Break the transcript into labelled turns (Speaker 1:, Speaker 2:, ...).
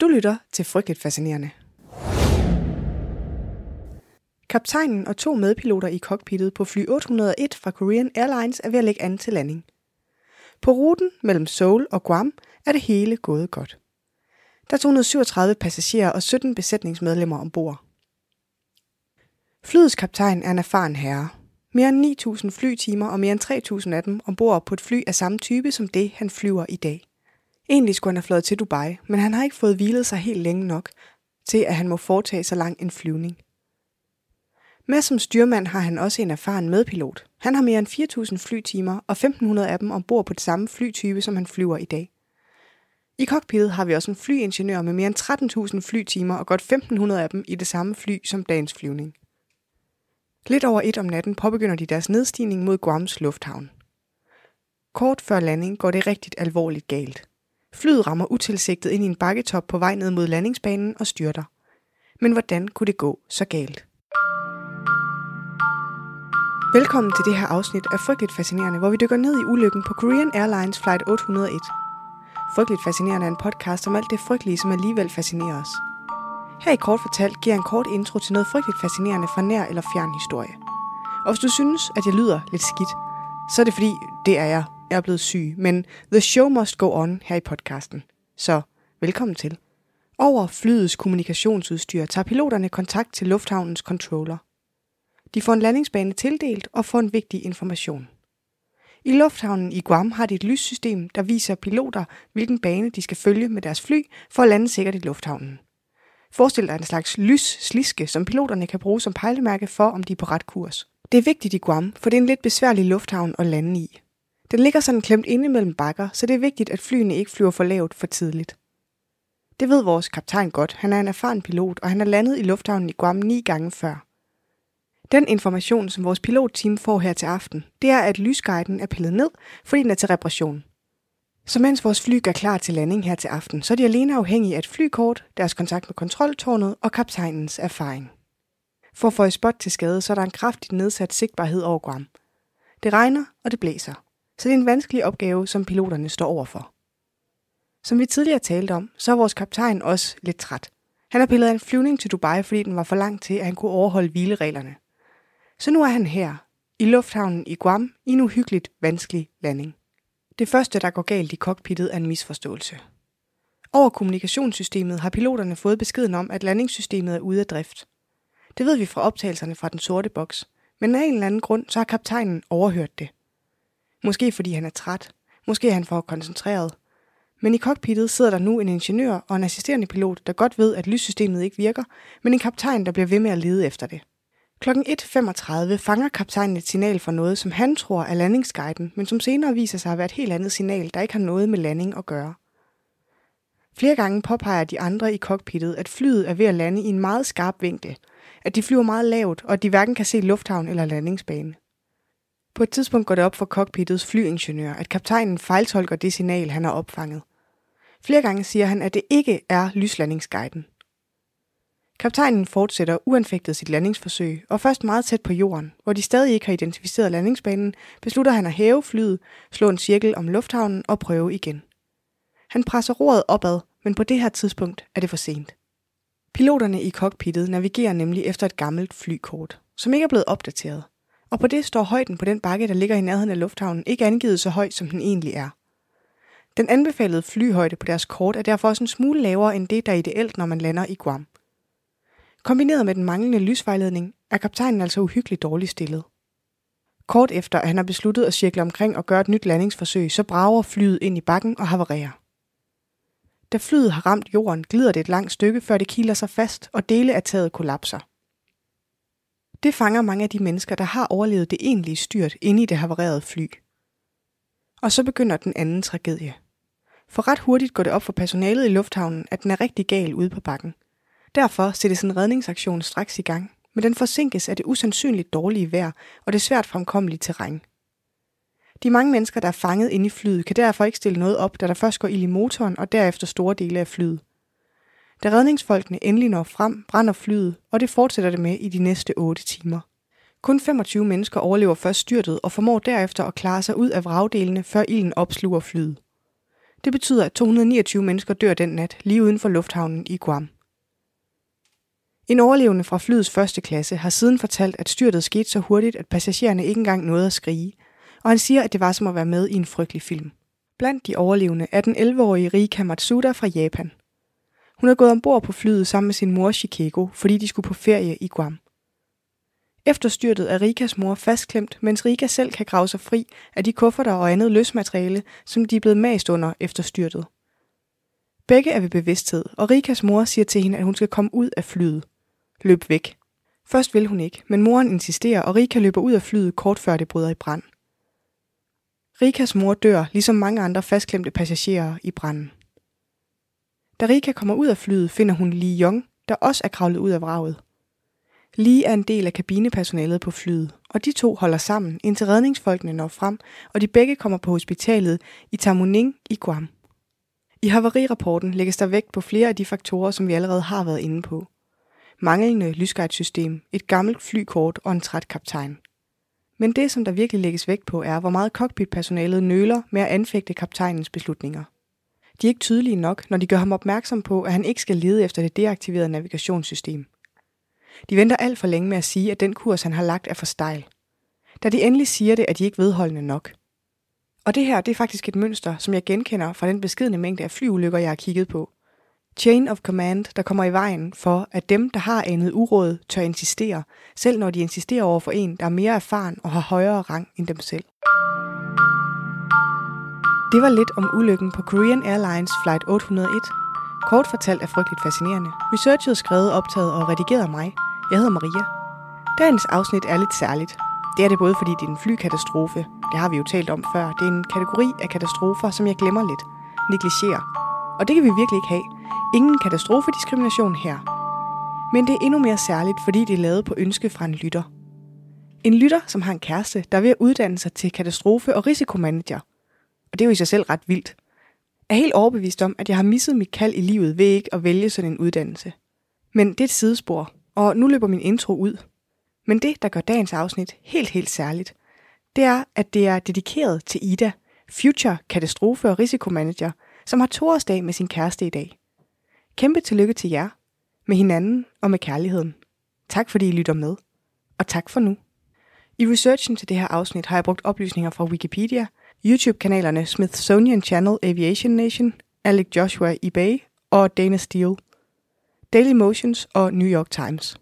Speaker 1: Du lytter til Frygteligt Fascinerende. Kaptajnen og to medpiloter i cockpittet på fly 801 fra Korean Airlines er ved at lægge an til landing. På ruten mellem Seoul og Guam er det hele gået godt. Der er 237 passagerer og 17 besætningsmedlemmer ombord. Flyets kaptajn er en erfaren herre. Mere end 9.000 flytimer og mere end 3.000 af dem ombord på et fly af samme type som det, han flyver i dag. Egentlig skulle han have fløjet til Dubai, men han har ikke fået hvilet sig helt længe nok til, at han må foretage så lang en flyvning. Med som styrmand har han også en erfaren medpilot. Han har mere end 4.000 flytimer og 1.500 af dem ombord på det samme flytype, som han flyver i dag. I cockpittet har vi også en flyingeniør med mere end 13.000 flytimer og godt 1.500 af dem i det samme fly som dagens flyvning. Lidt over et om natten påbegynder de deres nedstigning mod Guams lufthavn. Kort før landing går det rigtig alvorligt galt. Flyet rammer utilsigtet ind i en bakketop på vej ned mod landingsbanen og styrter. Men hvordan kunne det gå så galt? Velkommen til det her afsnit af Frygteligt Fascinerende, hvor vi dykker ned i ulykken på Korean Airlines Flight 801. Frygteligt Fascinerende er en podcast om alt det frygtelige, som alligevel fascinerer os. Her i Kort Fortalt giver jeg en kort intro til noget frygteligt fascinerende fra nær eller fjern historie. Og hvis du synes, at jeg lyder lidt skidt, så er det fordi, det er jeg. Jeg er blevet syg, men the show must go on her i podcasten. Så velkommen til. Over flyets kommunikationsudstyr tager piloterne kontakt til lufthavnens controller. De får en landingsbane tildelt og får en vigtig information. I lufthavnen i Guam har de et lyssystem, der viser piloter, hvilken bane de skal følge med deres fly for at lande sikkert i lufthavnen. Forestil dig en slags lyssliske, som piloterne kan bruge som pejlemærke for, om de er på ret kurs. Det er vigtigt i Guam, for det er en lidt besværlig lufthavn at lande i. Den ligger sådan klemt inde mellem bakker, så det er vigtigt, at flyene ikke flyver for lavt for tidligt. Det ved vores kaptajn godt. Han er en erfaren pilot, og han har landet i lufthavnen i Guam ni gange før. Den information, som vores pilotteam får her til aften, det er, at lysguiden er pillet ned, fordi den er til reparation. Så mens vores fly er klar til landing her til aften, så er de alene afhængige af et flykort, deres kontakt med kontroltårnet og kaptajnens erfaring. For at få et spot til skade, så er der en kraftigt nedsat sigtbarhed over Guam. Det regner, og det blæser. Så det er en vanskelig opgave, som piloterne står overfor. Som vi tidligere talte om, så er vores kaptajn også lidt træt. Han har pillet en flyvning til Dubai, fordi den var for lang til, at han kunne overholde hvilereglerne. Så nu er han her, i lufthavnen i Guam, i en uhyggeligt vanskelig landing. Det første, der går galt i cockpittet, er en misforståelse. Over kommunikationssystemet har piloterne fået beskeden om, at landingssystemet er ude af drift. Det ved vi fra optagelserne fra den sorte boks, men af en eller anden grund, så har kaptajnen overhørt det. Måske fordi han er træt, måske er han for koncentreret. Men i cockpittet sidder der nu en ingeniør og en assisterende pilot, der godt ved, at lyssystemet ikke virker, men en kaptajn, der bliver ved med at lede efter det. Klokken 1.35 fanger kaptajnen et signal for noget, som han tror er landingsguiden, men som senere viser sig at være et helt andet signal, der ikke har noget med landing at gøre. Flere gange påpeger de andre i cockpittet, at flyet er ved at lande i en meget skarp vinkel, at de flyver meget lavt, og at de hverken kan se lufthavn eller landingsbane. På et tidspunkt går det op for cockpittets flyingeniør, at kaptajnen fejltolker det signal, han har opfanget. Flere gange siger han, at det ikke er lyslandingsguiden. Kaptajnen fortsætter uanfægtet sit landingsforsøg, og først meget tæt på jorden, hvor de stadig ikke har identificeret landingsbanen, beslutter han at hæve flyet, slå en cirkel om lufthavnen og prøve igen. Han presser roret opad, men på det her tidspunkt er det for sent. Piloterne i cockpittet navigerer nemlig efter et gammelt flykort, som ikke er blevet opdateret. Og på det står højden på den bakke, der ligger i nærheden af lufthavnen, ikke angivet så højt, som den egentlig er. Den anbefalede flyhøjde på deres kort er derfor også en smule lavere end det, der er ideelt, når man lander i Guam. Kombineret med den manglende lysvejledning, er kaptajnen altså uhyggeligt dårligt stillet. Kort efter, at han har besluttet at cirkle omkring og gøre et nyt landingsforsøg, så brager flyet ind i bakken og havarerer. Da flyet har ramt jorden, glider det et langt stykke, før det kiler sig fast, og dele af taget kollapser. Det fanger mange af de mennesker, der har overlevet det egentlige styrt inde i det havarerede fly. Og så begynder den anden tragedie. For ret hurtigt går det op for personalet i lufthavnen, at den er rigtig gal ude på bakken. Derfor sættes en redningsaktion straks i gang, men den forsinkes af det usandsynligt dårlige vejr og det svært fremkommelige terræn. De mange mennesker, der er fanget inde i flyet, kan derfor ikke stille noget op, da der først går ild i motoren og derefter store dele af flyet. Da redningsfolkene endelig når frem, brænder flyet, og det fortsætter det med i de næste 8 timer. Kun 25 mennesker overlever først styrtet og formår derefter at klare sig ud af vragdelene, før ilden opsluger flyet. Det betyder, at 229 mennesker dør den nat lige uden for lufthavnen i Guam. En overlevende fra flyets første klasse har siden fortalt, at styrtet skete så hurtigt, at passagererne ikke engang nåede at skrige, og han siger, at det var som at være med i en frygtelig film. Blandt de overlevende er den 11-årige Rika Matsuda fra Japan. Hun er gået ombord på flyet sammen med sin mor Chicago, fordi de skulle på ferie i Guam. Efter styrtet er Rikas mor fastklemt, mens Rika selv kan grave sig fri af de kufferter og andet løsmateriale, som de er blevet mast under efter styrtet. Begge er ved bevidsthed, og Rikas mor siger til hende, at hun skal komme ud af flyet. Løb væk. Først vil hun ikke, men moren insisterer, og Rika løber ud af flyet kort før det bryder i brand. Rikas mor dør, ligesom mange andre fastklemte passagerer i branden. Da Rika kommer ud af flyet, finder hun Lee Young, der også er kravlet ud af vraget. Lee er en del af kabinepersonalet på flyet, og de to holder sammen, indtil redningsfolkene når frem, og de begge kommer på hospitalet i Tamuning i Guam. I havarirapporten lægges der vægt på flere af de faktorer, som vi allerede har været inde på. Manglende lysguidesystem, et gammelt flykort og en træt kaptajn. Men det, som der virkelig lægges vægt på, er, hvor meget cockpitpersonalet nøler med at anfægte kaptajnens beslutninger. De er ikke tydelige nok, når de gør ham opmærksom på, at han ikke skal lede efter det deaktiverede navigationssystem. De venter alt for længe med at sige, at den kurs, han har lagt, er for stejl. Da de endelig siger det, er de ikke vedholdende nok. Og det her det er faktisk et mønster, som jeg genkender fra den beskidende mængde af flyulykker, jeg har kigget på. Chain of command, der kommer i vejen for, at dem, der har anet uråd, tør insistere, selv når de insisterer over for en, der er mere erfaren og har højere rang end dem selv. Det var lidt om ulykken på Korean Airlines Flight 801. Kort fortalt er frygteligt fascinerende. Researchet skrevet, optaget og redigeret af mig. Jeg hedder Maria. Dagens afsnit er lidt særligt. Det er det både fordi det er en flykatastrofe. Det har vi jo talt om før. Det er en kategori af katastrofer, som jeg glemmer lidt. Negligerer. Og det kan vi virkelig ikke have. Ingen katastrofediskrimination her. Men det er endnu mere særligt, fordi det er lavet på ønske fra en lytter. En lytter, som har en kæreste, der er ved at uddanne sig til katastrofe- og risikomanager – og det er jo i sig selv ret vildt, er helt overbevist om, at jeg har misset mit kald i livet ved ikke at vælge sådan en uddannelse. Men det er et sidespor, og nu løber min intro ud. Men det, der gør dagens afsnit helt, helt særligt, det er, at det er dedikeret til Ida, Future Katastrofe- og Risikomanager, som har toårsdag med sin kæreste i dag. Kæmpe tillykke til jer, med hinanden og med kærligheden. Tak fordi I lytter med, og tak for nu. I researchen til det her afsnit har jeg brugt oplysninger fra Wikipedia – YouTube-kanalerne Smithsonian Channel Aviation Nation, Alec Joshua eBay og Dana Steele, Daily Motions og New York Times.